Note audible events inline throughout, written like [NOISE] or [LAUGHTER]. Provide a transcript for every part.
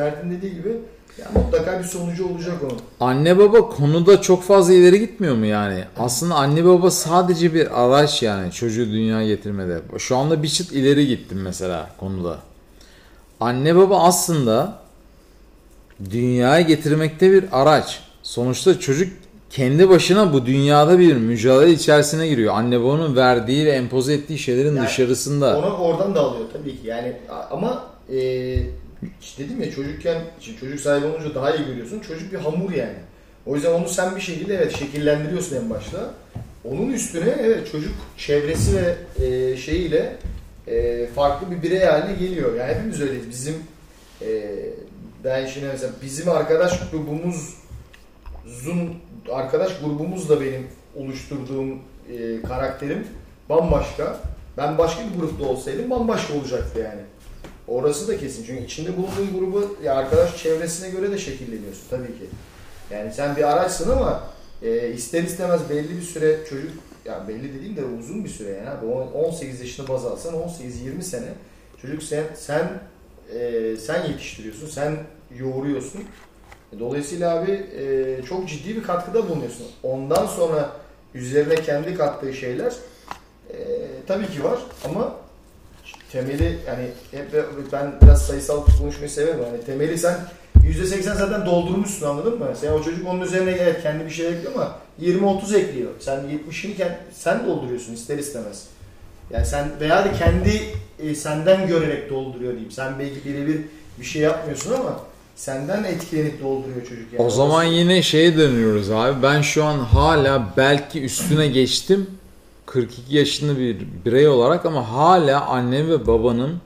Mert'in dediği gibi ya mutlaka bir sonucu olacak onun. Anne baba konuda çok fazla ileri gitmiyor mu yani? Aslında anne baba sadece bir araç yani çocuğu dünyaya getirmede. Şu anda bir çıt ileri gittim mesela konuda. Anne baba aslında dünyaya getirmekte bir araç. Sonuçta çocuk kendi başına bu dünyada bir mücadele içerisine giriyor. Anne babanın verdiği ve empoze ettiği şeylerin Yani dışarısında. Onu oradan da alıyor tabii ki. Yani ama e, dedim ya çocukken çocuk sahibi olunca daha iyi görüyorsun. Çocuk bir hamur yani. O yüzden onu sen bir şekilde evet şekillendiriyorsun en başta. Onun üstüne evet çocuk çevresi ve e, şeyiyle e, farklı bir birey haline geliyor. Yani hepimiz öyleyiz. Bizim e, ben şimdi mesela bizim arkadaş grubumuzun arkadaş grubumuzla benim oluşturduğum e, karakterim bambaşka. Ben başka bir grupta olsaydım bambaşka olacaktı yani. Orası da kesin. Çünkü içinde bulunduğun grubu ya arkadaş çevresine göre de şekilleniyorsun tabii ki. Yani sen bir araçsın ama e, ister istemez belli bir süre çocuk ya belli dediğim de uzun bir süre yani abi. On- 18 yaşını baz alsan 18-20 sene çocuk sen sen e, sen yetiştiriyorsun, sen yoğuruyorsun. Dolayısıyla abi e, çok ciddi bir katkıda bulunuyorsun. Ondan sonra üzerine kendi kattığı şeyler e, tabii ki var ama temeli yani hep ben biraz sayısal konuşmayı severim. Yani temeli sen %80 zaten doldurmuşsun anladın mı? Sen o çocuk onun üzerine evet kendi bir şey ekliyor ama 20-30 ekliyor. Sen 70'ini kend- sen dolduruyorsun ister istemez. Yani sen veya da kendi e, senden görerek dolduruyor diyeyim. Sen belki birebir bir şey yapmıyorsun ama senden etkilenip dolduruyor çocuk. Yani. O zaman yine şeye dönüyoruz abi. Ben şu an hala belki üstüne geçtim. 42 yaşında bir birey olarak ama hala annem ve babanın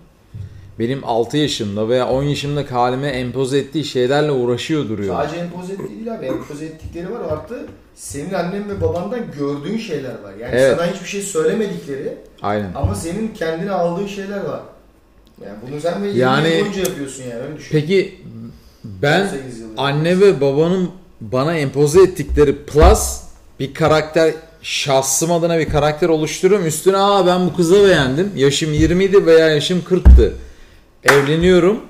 benim 6 yaşımda veya 10 yaşımdaki halime empoze ettiği şeylerle uğraşıyor duruyor. Sadece empoze ettiği değil abi. Empoze ettikleri var. Artı senin annen ve babandan gördüğün şeyler var. Yani Evet. sana hiçbir şey söylemedikleri Aynen. ama senin kendine aldığın şeyler var. Yani bunu sen ve 20 Yani- yıl boyunca yapıyorsun yani öyle düşün. Peki ben 18 yıl. anne ve babanın bana empoze ettikleri plus bir karakter şahsım adına bir karakter oluşturuyorum. Üstüne aa ben bu kızı beğendim. Yaşım 20 idi veya yaşım 40'tı. Evleniyorum.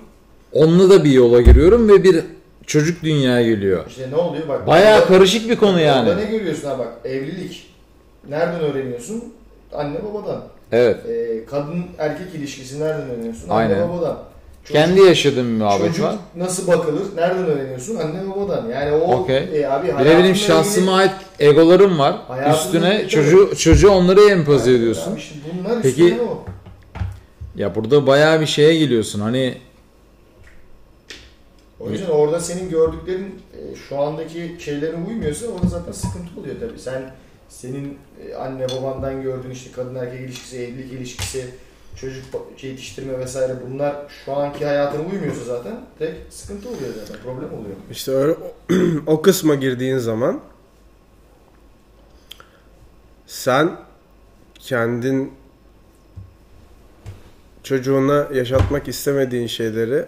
Onunla da bir yola giriyorum ve bir çocuk dünyaya geliyor. İşte ne oluyor bak. Bayağı orada- karışık bir konu Orada yani. ne görüyorsun ha bak evlilik. Nereden öğreniyorsun? Anne babadan. Evet. Ee, kadın erkek ilişkisi nereden öğreniyorsun? Aynen. Anne babadan. Çocuk- Kendi yaşadığım bir muhabbet Çocuk var. nasıl bakılır? Nereden öğreniyorsun? Anne babadan. Yani o Okey. e, abi de hayatınla benim ilgili- şahsıma ait egolarım var. Üstüne çocuğu, çocuğu onları empoze ediyorsun. Abi işte bunlar Peki- o. Ya burada bayağı bir şeye geliyorsun. Hani O yüzden orada senin gördüklerin e, şu andaki şeylerine uymuyorsa orada zaten sıkıntı oluyor tabii. Sen senin e, anne babandan gördüğün işte kadın erkek ilişkisi, evlilik ilişkisi, çocuk yetiştirme vesaire bunlar şu anki hayatına uymuyorsa zaten tek sıkıntı oluyor zaten. Problem oluyor. İşte öyle, [CLEARS THROAT] o kısma girdiğin zaman sen kendin çocuğuna yaşatmak istemediğin şeyleri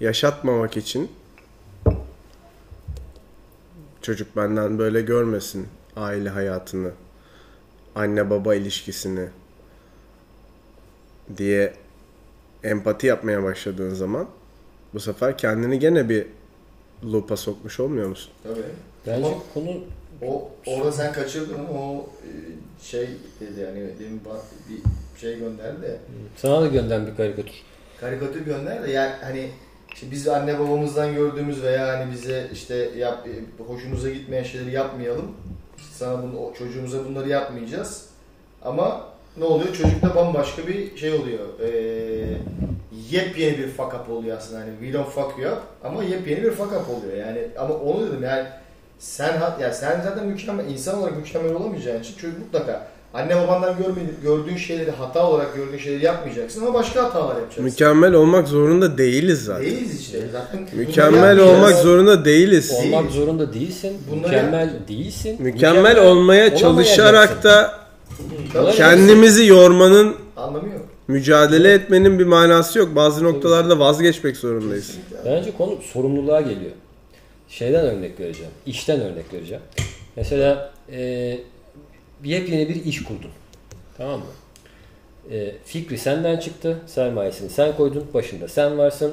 yaşatmamak için çocuk benden böyle görmesin aile hayatını, anne baba ilişkisini diye empati yapmaya başladığın zaman bu sefer kendini gene bir loop'a sokmuş olmuyor musun? Tabii. Bence Ama- konu O orada sen kaçırdın o e, şey dedi yani demin bir şey gönderdi de sana da gönderen bir karikatür. karikatür gönder de yani hani işte biz anne babamızdan gördüğümüz veya hani bize işte yap, e, hoşumuza gitmeyen şeyleri yapmayalım. Sana bunu, o çocuğumuza bunları yapmayacağız. Ama ne oluyor? Çocukta bambaşka bir şey oluyor. Ee, yepyeni bir fuck up oluyor aslında. Hani we don't fuck you up ama yepyeni bir fuck up oluyor. Yani ama onu dedim yani sen ya sen zaten mükemmel insan olarak mükemmel olamayacağın için çocuk mutlaka anne babandan görmediğin, gördüğün şeyleri hata olarak gördüğün şeyleri yapmayacaksın ama başka hatalar yapacaksın. Mükemmel olmak zorunda değiliz zaten. Değiliz işte. Zaten Mükemmel olmak zorunda değiliz. Değil. Olmak zorunda değilsin. Bunları- mükemmel değilsin. Mükemmel olmaya çalışarak da Tabii. kendimizi yormanın, Anlamı yok. mücadele etmenin bir manası yok. Bazı noktalarda vazgeçmek zorundayız. Bence konu sorumluluğa geliyor. Şeyden örnek vereceğim. İşten örnek vereceğim. Mesela e, yepyeni bir iş kurdun. Tamam mı? E, fikri senden çıktı. Sermayesini sen koydun. Başında sen varsın.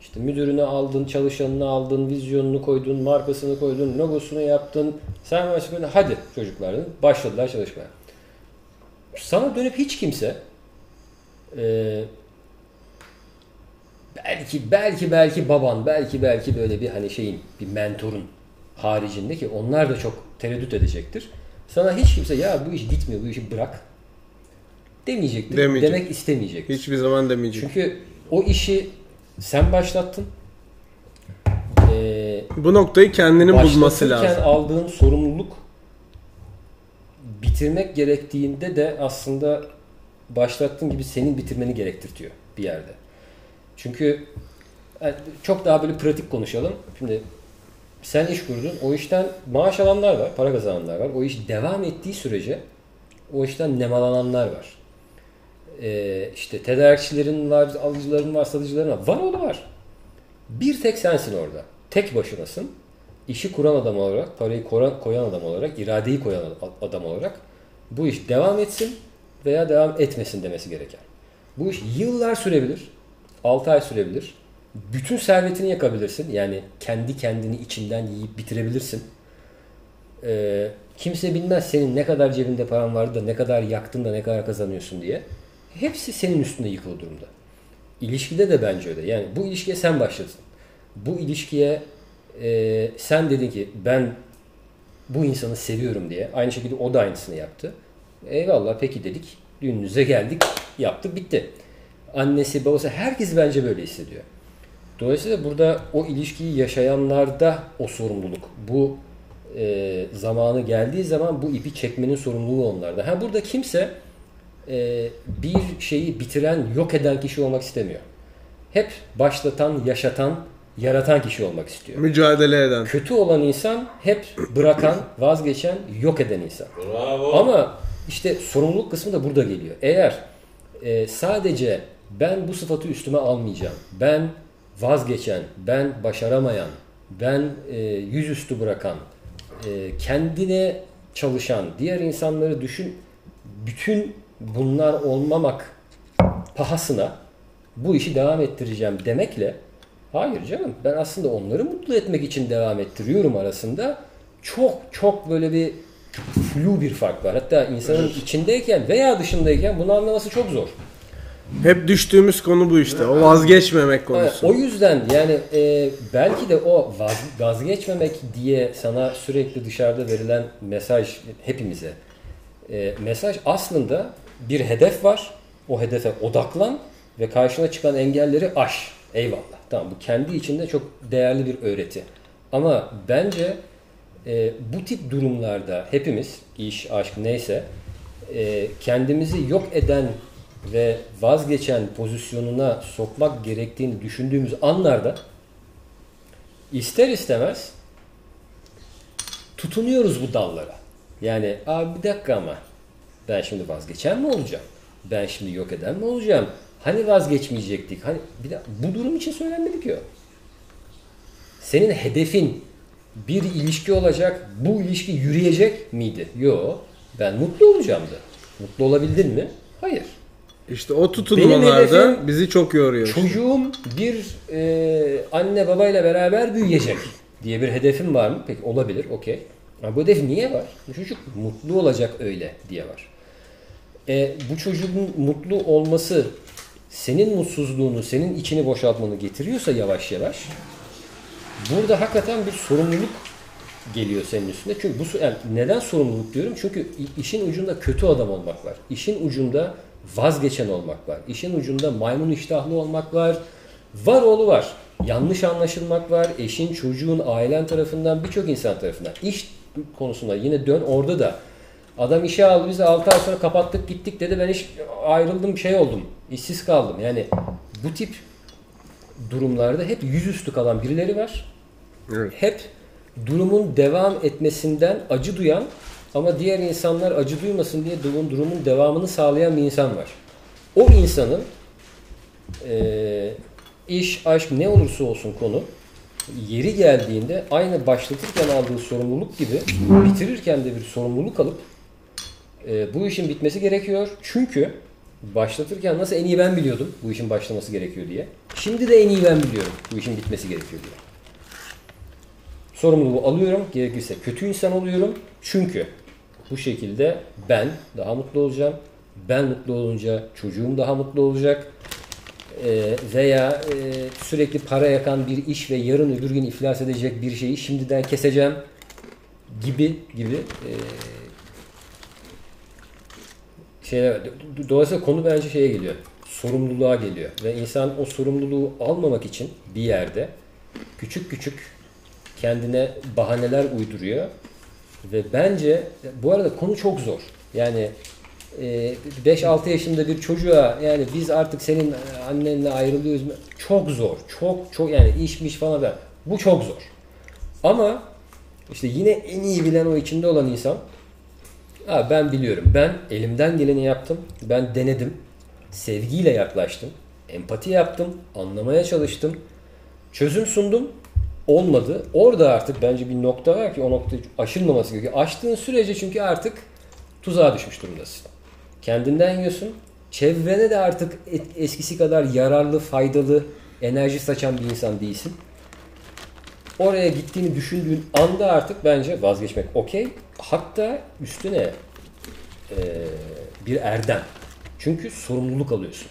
İşte müdürünü aldın, çalışanını aldın, vizyonunu koydun, markasını koydun, logosunu yaptın. Sen mesela hadi çocuklar başladılar çalışmaya. Sana dönüp hiç kimse e, belki belki belki baban, belki belki böyle bir hani şeyin, bir mentorun haricinde ki onlar da çok tereddüt edecektir. Sana hiç kimse ya bu iş gitmiyor, bu işi bırak demeyecektir. Demeyecek. Demek istemeyecektir. Hiçbir zaman demeyecek. Çünkü o işi sen başlattın. Ee, Bu noktayı kendinin bulması lazım. aldığın sorumluluk bitirmek gerektiğinde de aslında başlattığın gibi senin bitirmeni gerektirtiyor bir yerde. Çünkü yani çok daha böyle pratik konuşalım. Şimdi sen iş kurdun. O işten maaş alanlar var, para kazananlar var. O iş devam ettiği sürece o işten nemalananlar var. Ee, işte tedarikçilerin var, alıcıların var, satıcıların var. Var oğlu var. Bir tek sensin orada. Tek başınasın. İşi kuran adam olarak, parayı koyan, koyan adam olarak, iradeyi koyan adam olarak bu iş devam etsin veya devam etmesin demesi gereken. Bu iş yıllar sürebilir. 6 ay sürebilir. Bütün servetini yakabilirsin. Yani kendi kendini içinden yiyip bitirebilirsin. Ee, kimse bilmez senin ne kadar cebinde paran vardı da ne kadar yaktın da ne kadar kazanıyorsun diye. Hepsi senin üstünde yıkılı durumda. İlişkide de bence öyle. Yani bu ilişkiye sen başladın. Bu ilişkiye e, sen dedin ki ben bu insanı seviyorum diye. Aynı şekilde o da aynısını yaptı. Eyvallah peki dedik. Düğününüze geldik. Yaptık bitti. Annesi babası herkes bence böyle hissediyor. Dolayısıyla burada o ilişkiyi yaşayanlarda o sorumluluk. Bu e, zamanı geldiği zaman bu ipi çekmenin sorumluluğu onlarda. Ha burada kimse e, bir şeyi bitiren, yok eden kişi olmak istemiyor. Hep başlatan, yaşatan, yaratan kişi olmak istiyor. Mücadele eden. Kötü olan insan hep bırakan, vazgeçen, yok eden insan. Bravo. Ama işte sorumluluk kısmı da burada geliyor. Eğer e, sadece ben bu sıfatı üstüme almayacağım, ben vazgeçen, ben başaramayan, ben e, yüzüstü bırakan, e, kendine çalışan, diğer insanları düşün, bütün bunlar olmamak pahasına bu işi devam ettireceğim demekle hayır canım ben aslında onları mutlu etmek için devam ettiriyorum arasında çok çok böyle bir flu bir fark var. Hatta insanın içindeyken veya dışındayken bunu anlaması çok zor. Hep düştüğümüz konu bu işte. O vazgeçmemek konusu. O yüzden yani e, belki de o vaz, vazgeçmemek diye sana sürekli dışarıda verilen mesaj hepimize e, mesaj aslında bir hedef var. O hedefe odaklan ve karşına çıkan engelleri aş. Eyvallah. Tamam bu kendi içinde çok değerli bir öğreti. Ama bence e, bu tip durumlarda hepimiz iş, aşk neyse e, kendimizi yok eden ve vazgeçen pozisyonuna sokmak gerektiğini düşündüğümüz anlarda ister istemez tutunuyoruz bu dallara. Yani abi bir dakika ama ben şimdi vazgeçen mi olacağım? Ben şimdi yok eden mi olacağım? Hani vazgeçmeyecektik? Hani bir de bu durum için söylenmedi ki o. Senin hedefin bir ilişki olacak, bu ilişki yürüyecek miydi? Yok. Ben mutlu olacağım da. Mutlu olabildin mi? Hayır. İşte o tutunmalarda hedefim- bizi çok yoruyor. Çocuğum bir e, anne babayla beraber büyüyecek diye bir hedefim var mı? Peki olabilir, okey. Ama bu hedef niye var? Bu çocuk mutlu olacak öyle diye var. E, bu çocuğun mutlu olması senin mutsuzluğunu, senin içini boşaltmanı getiriyorsa yavaş yavaş burada hakikaten bir sorumluluk geliyor senin üstünde. Çünkü bu yani neden sorumluluk diyorum? Çünkü işin ucunda kötü adam olmak var. İşin ucunda vazgeçen olmak var. İşin ucunda maymun iştahlı olmak var. Var oğlu var. Yanlış anlaşılmak var. Eşin, çocuğun, ailen tarafından, birçok insan tarafından. İş konusunda yine dön orada da. Adam işe aldı bizi 6 ay sonra kapattık gittik dedi. Ben iş ayrıldım şey oldum. işsiz kaldım. Yani bu tip durumlarda hep yüzüstü kalan birileri var Evet. hep durumun devam etmesinden acı duyan ama diğer insanlar acı duymasın diye durumun, durumun devamını sağlayan bir insan var. O insanın eee, iş, aşk ne olursa olsun konu yeri geldiğinde aynı başlatırken aldığı sorumluluk gibi bitirirken de bir sorumluluk alıp eee, bu işin bitmesi gerekiyor. Çünkü Başlatırken nasıl en iyi ben biliyordum bu işin başlaması gerekiyor diye. Şimdi de en iyi ben biliyorum bu işin bitmesi gerekiyor diye. Sorumluluğu alıyorum. Gerekirse kötü insan oluyorum. Çünkü bu şekilde ben daha mutlu olacağım. Ben mutlu olunca çocuğum daha mutlu olacak. Ee, veya e, sürekli para yakan bir iş ve yarın öbür gün iflas edecek bir şeyi şimdiden keseceğim gibi gibi e, şeyler. Dolayısıyla konu bence şeye geliyor. Sorumluluğa geliyor. Ve insan o sorumluluğu almamak için bir yerde küçük küçük kendine bahaneler uyduruyor. Ve bence bu arada konu çok zor. Yani e, 5-6 yaşında bir çocuğa yani biz artık senin annenle ayrılıyoruz. Çok zor. Çok çok yani işmiş falan da. Bu çok zor. Ama işte yine en iyi bilen o içinde olan insan Ha, ben biliyorum. Ben elimden geleni yaptım. Ben denedim. Sevgiyle yaklaştım. Empati yaptım. Anlamaya çalıştım. Çözüm sundum. Olmadı. Orada artık bence bir nokta var ki o nokta aşılmaması gerekiyor. Aştığın sürece çünkü artık tuzağa düşmüş durumdasın. Kendinden yiyorsun. Çevrene de artık eskisi kadar yararlı, faydalı, enerji saçan bir insan değilsin. Oraya gittiğini düşündüğün anda artık bence vazgeçmek okey. Hatta üstüne eee, bir erdem. Çünkü sorumluluk alıyorsun.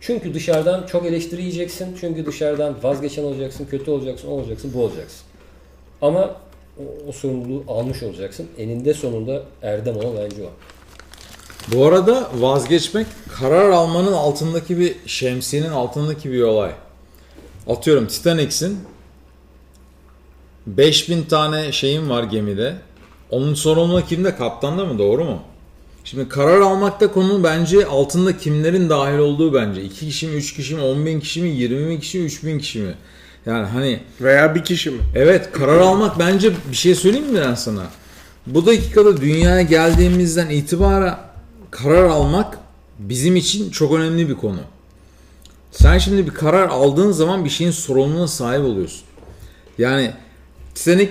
Çünkü dışarıdan çok eleştiri. Çünkü dışarıdan vazgeçen olacaksın, kötü olacaksın, o olacaksın, bu olacaksın. Ama o, o sorumluluğu almış olacaksın. Eninde sonunda erdem olan bence o. Bu arada vazgeçmek karar almanın altındaki bir şemsiyenin altındaki bir olay. Atıyorum Titanic'sin 5000 tane şeyin var gemide. Onun sorumluluğu kimde? Kaptanda mı? Doğru mu? Şimdi karar almakta konu bence altında kimlerin dahil olduğu bence. 2 kişi mi, 3 kişi mi, 10 bin kişi mi, 20 bin kişi mi, 3 bin kişi mi? Yani hani Veya bir kişi mi? Evet karar almak bence bir şey söyleyeyim mi ben sana? Bu dakikada dünyaya geldiğimizden itibaren karar almak bizim için çok önemli bir konu. Sen şimdi bir karar aldığın zaman bir şeyin sorumluluğuna sahip oluyorsun. Yani Titanic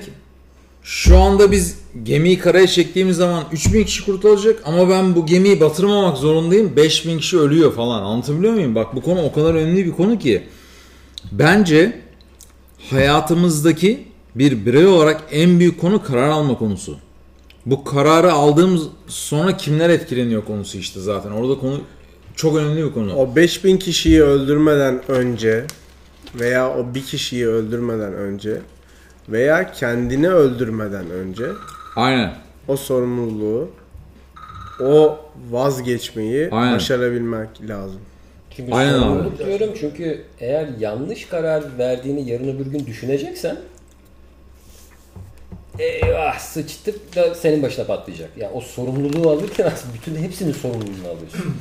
şu anda biz gemiyi karaya çektiğimiz zaman 3000 kişi kurtulacak ama ben bu gemiyi batırmamak zorundayım. 5000 kişi ölüyor falan. Anlatabiliyor muyum? Bak bu konu o kadar önemli bir konu ki. Bence hayatımızdaki bir birey olarak en büyük konu karar alma konusu. Bu kararı aldığımız sonra kimler etkileniyor konusu işte zaten. Orada konu çok önemli bir konu. O 5000 kişiyi öldürmeden önce veya o bir kişiyi öldürmeden önce veya kendini öldürmeden önce Aynen. o sorumluluğu o vazgeçmeyi Aynen. başarabilmek lazım. Çünkü Aynen abi. sorumluluk diyorum çünkü eğer yanlış karar verdiğini yarın öbür gün düşüneceksen eyvah sıçtık da senin başına patlayacak. Ya o sorumluluğu alırken aslında bütün hepsinin sorumluluğunu alıyorsun.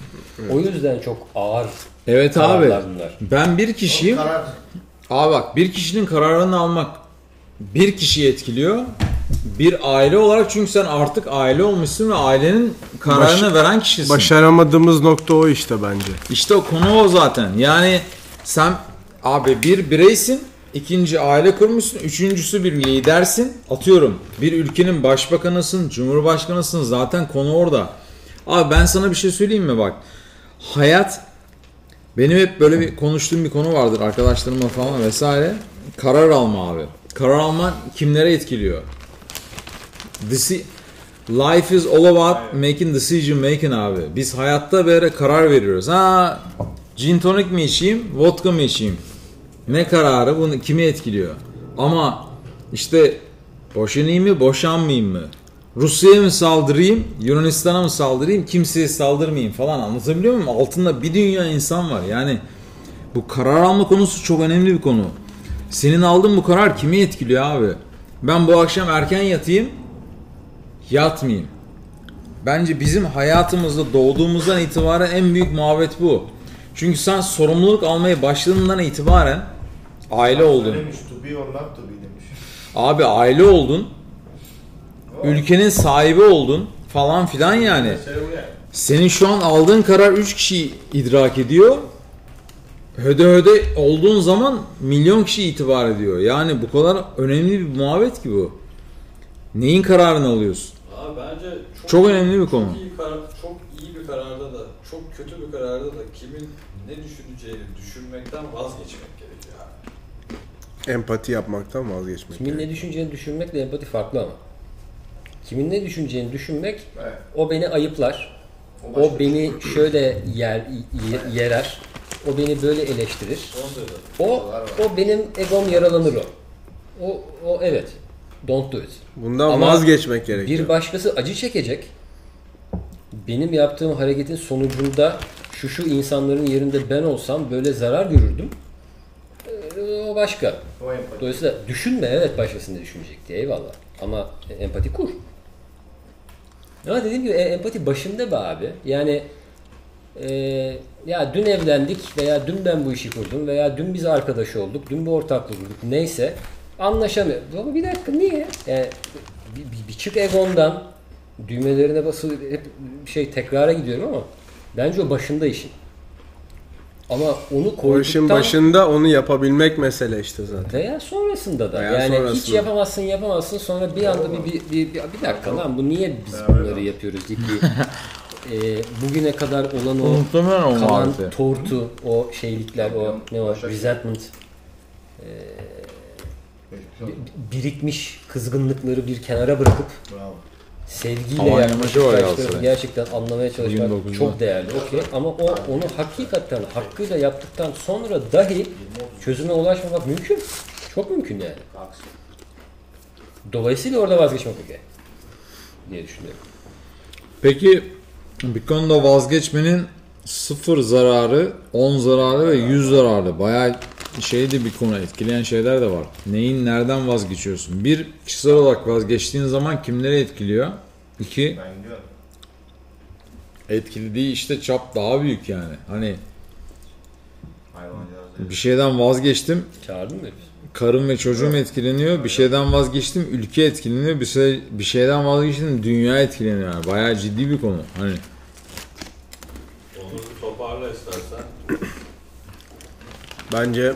o yüzden çok ağır Evet abi. kararlar bunlar. Ben bir kişiyim. Karar. Abi bak bir kişinin kararını almak bir kişiyi etkiliyor. Bir aile olarak çünkü sen artık aile olmuşsun ve ailenin kararını Baş- veren kişisin. Başaramadığımız nokta o işte bence. İşte o konu o zaten. Yani sen abi bir bireysin, ikinci aile kurmuşsun, üçüncüsü bir lidersin. Atıyorum bir ülkenin başbakanısın, cumhurbaşkanısın zaten konu orada. Abi ben sana bir şey söyleyeyim mi bak. Hayat benim hep böyle bir konuştuğum bir konu vardır arkadaşlarımla falan vesaire. Karar alma abi. Karar alma kimlere etkiliyor? Disi- Life is all about making decision making abi. Biz hayatta böyle karar veriyoruz. Ha gin tonic mi içeyim, vodka mı içeyim? Ne kararı bunu kimi etkiliyor? Ama işte boşanayım mı, boşanmayayım mı? Rusya'ya mı saldırayım, Yunanistan'a mı saldırayım, kimseye saldırmayayım falan anlatabiliyor muyum? Altında bir dünya insan var. Yani bu karar alma konusu çok önemli bir konu. Senin aldığın bu karar kimi etkiliyor abi? Ben bu akşam erken yatayım, yatmayayım. Bence bizim hayatımızda doğduğumuzdan itibaren en büyük muhabbet bu. Çünkü sen sorumluluk almaya başladığından itibaren aile oldun. Demiş to be or not to be demiş. Abi aile oldun. Ülkenin sahibi oldun falan filan yani. Senin şu an aldığın karar 3 kişi idrak ediyor. Höde höde olduğun zaman milyon kişi itibar ediyor. Yani bu kadar önemli bir muhabbet ki bu. Neyin kararını alıyorsun? Abi bence çok, Çok önemli bir konu. Çok iyi, karar, çok iyi bir kararda da çok kötü bir kararda da kimin ne düşüneceğini düşünmekten vazgeçmek gerekiyor abi. Empati yapmaktan vazgeçmek. Kimin ne düşüneceğini düşünmekle empati farklı ama. Kimin ne düşüneceğini düşünmek Evet. o beni ayıplar. O başka O beni şöyle yer y- yerer. O beni böyle eleştirir. O o benim egom yaralanır o. O o evet. Don't do it. Bundan Ama vazgeçmek gerekiyor. Bir başkası acı çekecek. Benim yaptığım hareketin sonucunda şu şu insanların yerinde ben olsam böyle zarar görürdüm. Ee, O başka. O empati. Dolayısıyla düşünme evet başkasını düşünecek diye eyvallah. Ama empati kur. Ama dediğim gibi e, empati başında be abi. Yani e, ya dün evlendik veya dün ben bu işi kurdum veya dün biz arkadaş olduk, dün bir ortaklık kurduk neyse anlaşamıyor. Baba bir dakika niye? Yani, bir, bir, bir çık egondan düğmelerine basılı hep şey tekrara gidiyorum ama bence o başında işin. Ama onu O koyduktan işin başında onu yapabilmek mesele işte zaten. veya sonrasında da. Veya yani hiç sonrasında. yapamazsın yapamazsın sonra bir anda bir, bir, bir, bir, bir dakika lan bu niye biz bunları yapıyoruz deyip bir, [LAUGHS] e, bugüne kadar olan o Muhtemelen o kalan muhabbeti. tortu, o şeylikler, o ne Başak. resentment bi- birikmiş kızgınlıkları bir kenara bırakıp Bravo. sevgiyle yaklaşıp var ya aslında. gerçekten anlamaya çalışmak 29'da. çok değerli. Okey. Ama o onu hakikaten hakkıyla yaptıktan sonra dahi çözüme ulaşmamak mümkün. Çok mümkün yani. Dolayısıyla orada vazgeçmek okey diye düşünüyorum. Peki bir konuda vazgeçmenin sıfır zararı, 10 zararı ve 100 zararı. Bayağı şeydi bir konu etkileyen şeyler de var. Neyin nereden vazgeçiyorsun? Bir kişisel olarak vazgeçtiğin zaman kimleri etkiliyor? İki etkilediği işte çap daha büyük yani. Hani bir şeyden vazgeçtim mı? karım ve çocuğum etkileniyor. Bir şeyden vazgeçtim ülke etkileniyor. Bir, şey, bir şeyden vazgeçtim dünya etkileniyor. Yani. Bayağı ciddi bir konu. Hani Onu bir toparla istersen. Bence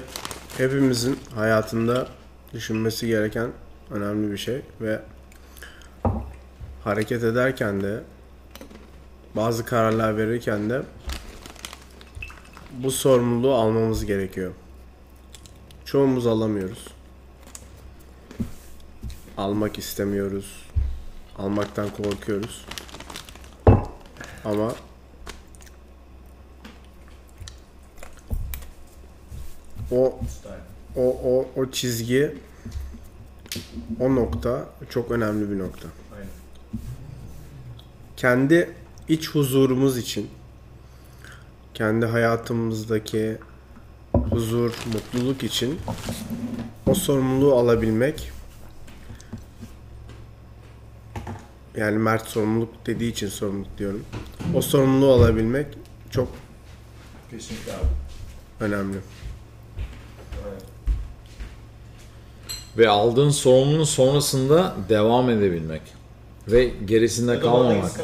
hepimizin hayatında düşünmesi gereken önemli bir şey ve hareket ederken de bazı kararlar verirken de bu sorumluluğu almamız gerekiyor. Çoğumuz alamıyoruz. Almak istemiyoruz. Almaktan korkuyoruz. Ama o o, o, o çizgi o nokta çok önemli bir nokta. Aynen. Kendi iç huzurumuz için kendi hayatımızdaki huzur, mutluluk için o sorumluluğu alabilmek yani Mert sorumluluk dediği için sorumluluk diyorum. O sorumluluğu alabilmek çok Kesinlikle abi. önemli. Ve aldığın sorumluluğun sonrasında devam edebilmek ve gerisinde Ya kalmamak.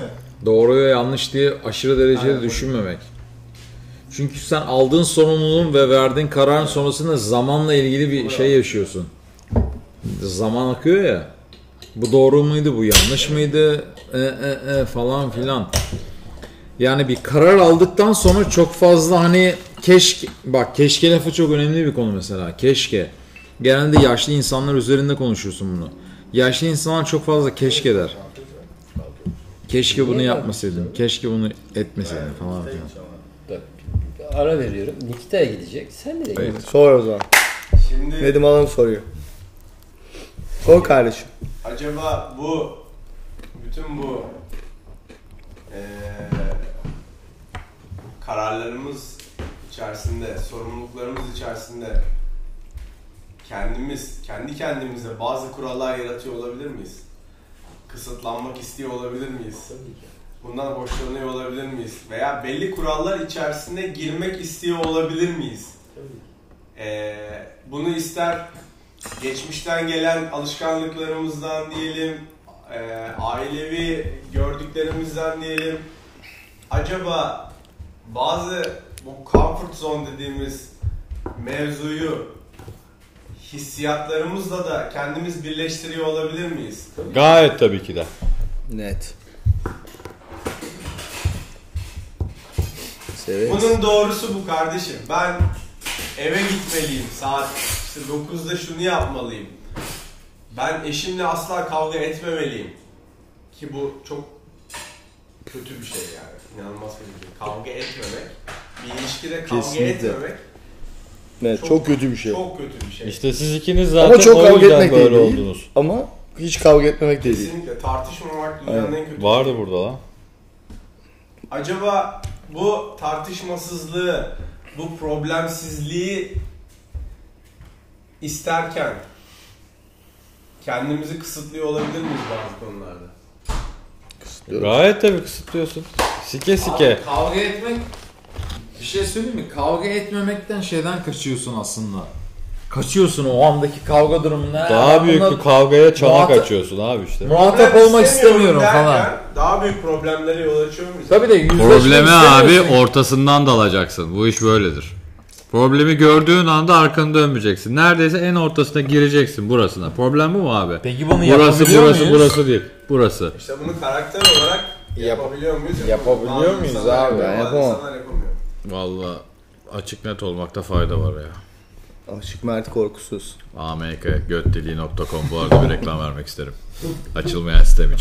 Doğru ve yanlış diye aşırı derecede Aynen. düşünmemek. Çünkü sen aldığın sorumluluğun ve verdiğin kararın sonrasında zamanla ilgili bir şey yaşıyorsun. Zaman akıyor ya. Bu doğru muydu, bu yanlış mıydı, e, e, e, falan filan. Yani bir karar aldıktan sonra çok fazla hani keşke, bak keşke lafı çok önemli bir konu mesela. Keşke. Genelde yaşlı insanlar üzerinde konuşuyorsun bunu. Yaşlı insanlar çok fazla keşke der. Keşke bunu yapmasaydım, keşke bunu etmeseydim falan filan. Ara veriyorum. Nikita'ya gidecek. Sen nereye gidiyorsun? Sor o zaman. Şimdi Nedim Alan soruyor. Sor kardeşim. Acaba bu bütün bu eee, kararlarımız içerisinde, sorumluluklarımız içerisinde kendimiz, kendi kendimize bazı kurallar yaratıyor olabilir miyiz? Kısıtlanmak istiyor olabilir miyiz? Bundan hoşlanıyor olabilir miyiz? Veya belli kurallar içerisine girmek istiyor olabilir miyiz? Ee, bunu ister geçmişten gelen alışkanlıklarımızdan diyelim, e, ailevi gördüklerimizden diyelim. Acaba bazı bu comfort zone dediğimiz mevzuyu hissiyatlarımızla da kendimiz birleştiriyor olabilir miyiz? Gayet tabii ki de. Net. Severiz. Bunun doğrusu bu kardeşim. Ben eve gitmeliyim. Saat işte 9'da şunu yapmalıyım. Ben eşimle asla kavga etmemeliyim. Ki bu çok kötü bir şey yani. İnanılmaz bir şey. Kavga etmemek. Bir ilişkide kavga Kesinlikle. etmemek Evet, Çok- çok, kötü bir şey. çok kötü bir şey. İşte siz ikiniz zaten Ama çok o kavga yüzden etmek böyle değil. oldunuz. Ama hiç kavga etmemek de değil. Kesinlikle tartışmamak dünyanın en kötü Vardı burada lan. Acaba bu tartışmasızlığı, bu problemsizliği isterken kendimizi kısıtlıyor olabilir miyiz bazı konularda? Gayet tabii kısıtlıyorsun. Sike sike. Abi kavga etmek şey söyleyeyim mi? Kavga etmemekten şeyden kaçıyorsun aslında. Kaçıyorsun o andaki kavga durumunda. Daha büyük bir kavgaya çana muhatap- kaçıyorsun abi işte. Muhatap Problem olmak istemiyorum derken falan. Daha büyük problemlere yol açıyor muyuz? Tabii de yüzleşmek Probleme abi istemiyorsun. ortasından dalacaksın. Bu iş böyledir. Problemi gördüğün anda arkanı dönmeyeceksin. Neredeyse en ortasına gireceksin burasına. Problem bu mu abi? Peki bunu Burası yapabiliyor burası muyuz? burası değil. Burası. İşte bunu karakter olarak Yap- yapabiliyor muyuz? yapabiliyor muyuz abi? Ben yapamam. Vallahi açık net olmakta fayda var ya. Aşık Mert korkusuz. amk göttiliği.com bu arada bir reklam vermek isterim. Açılmayan sistem için.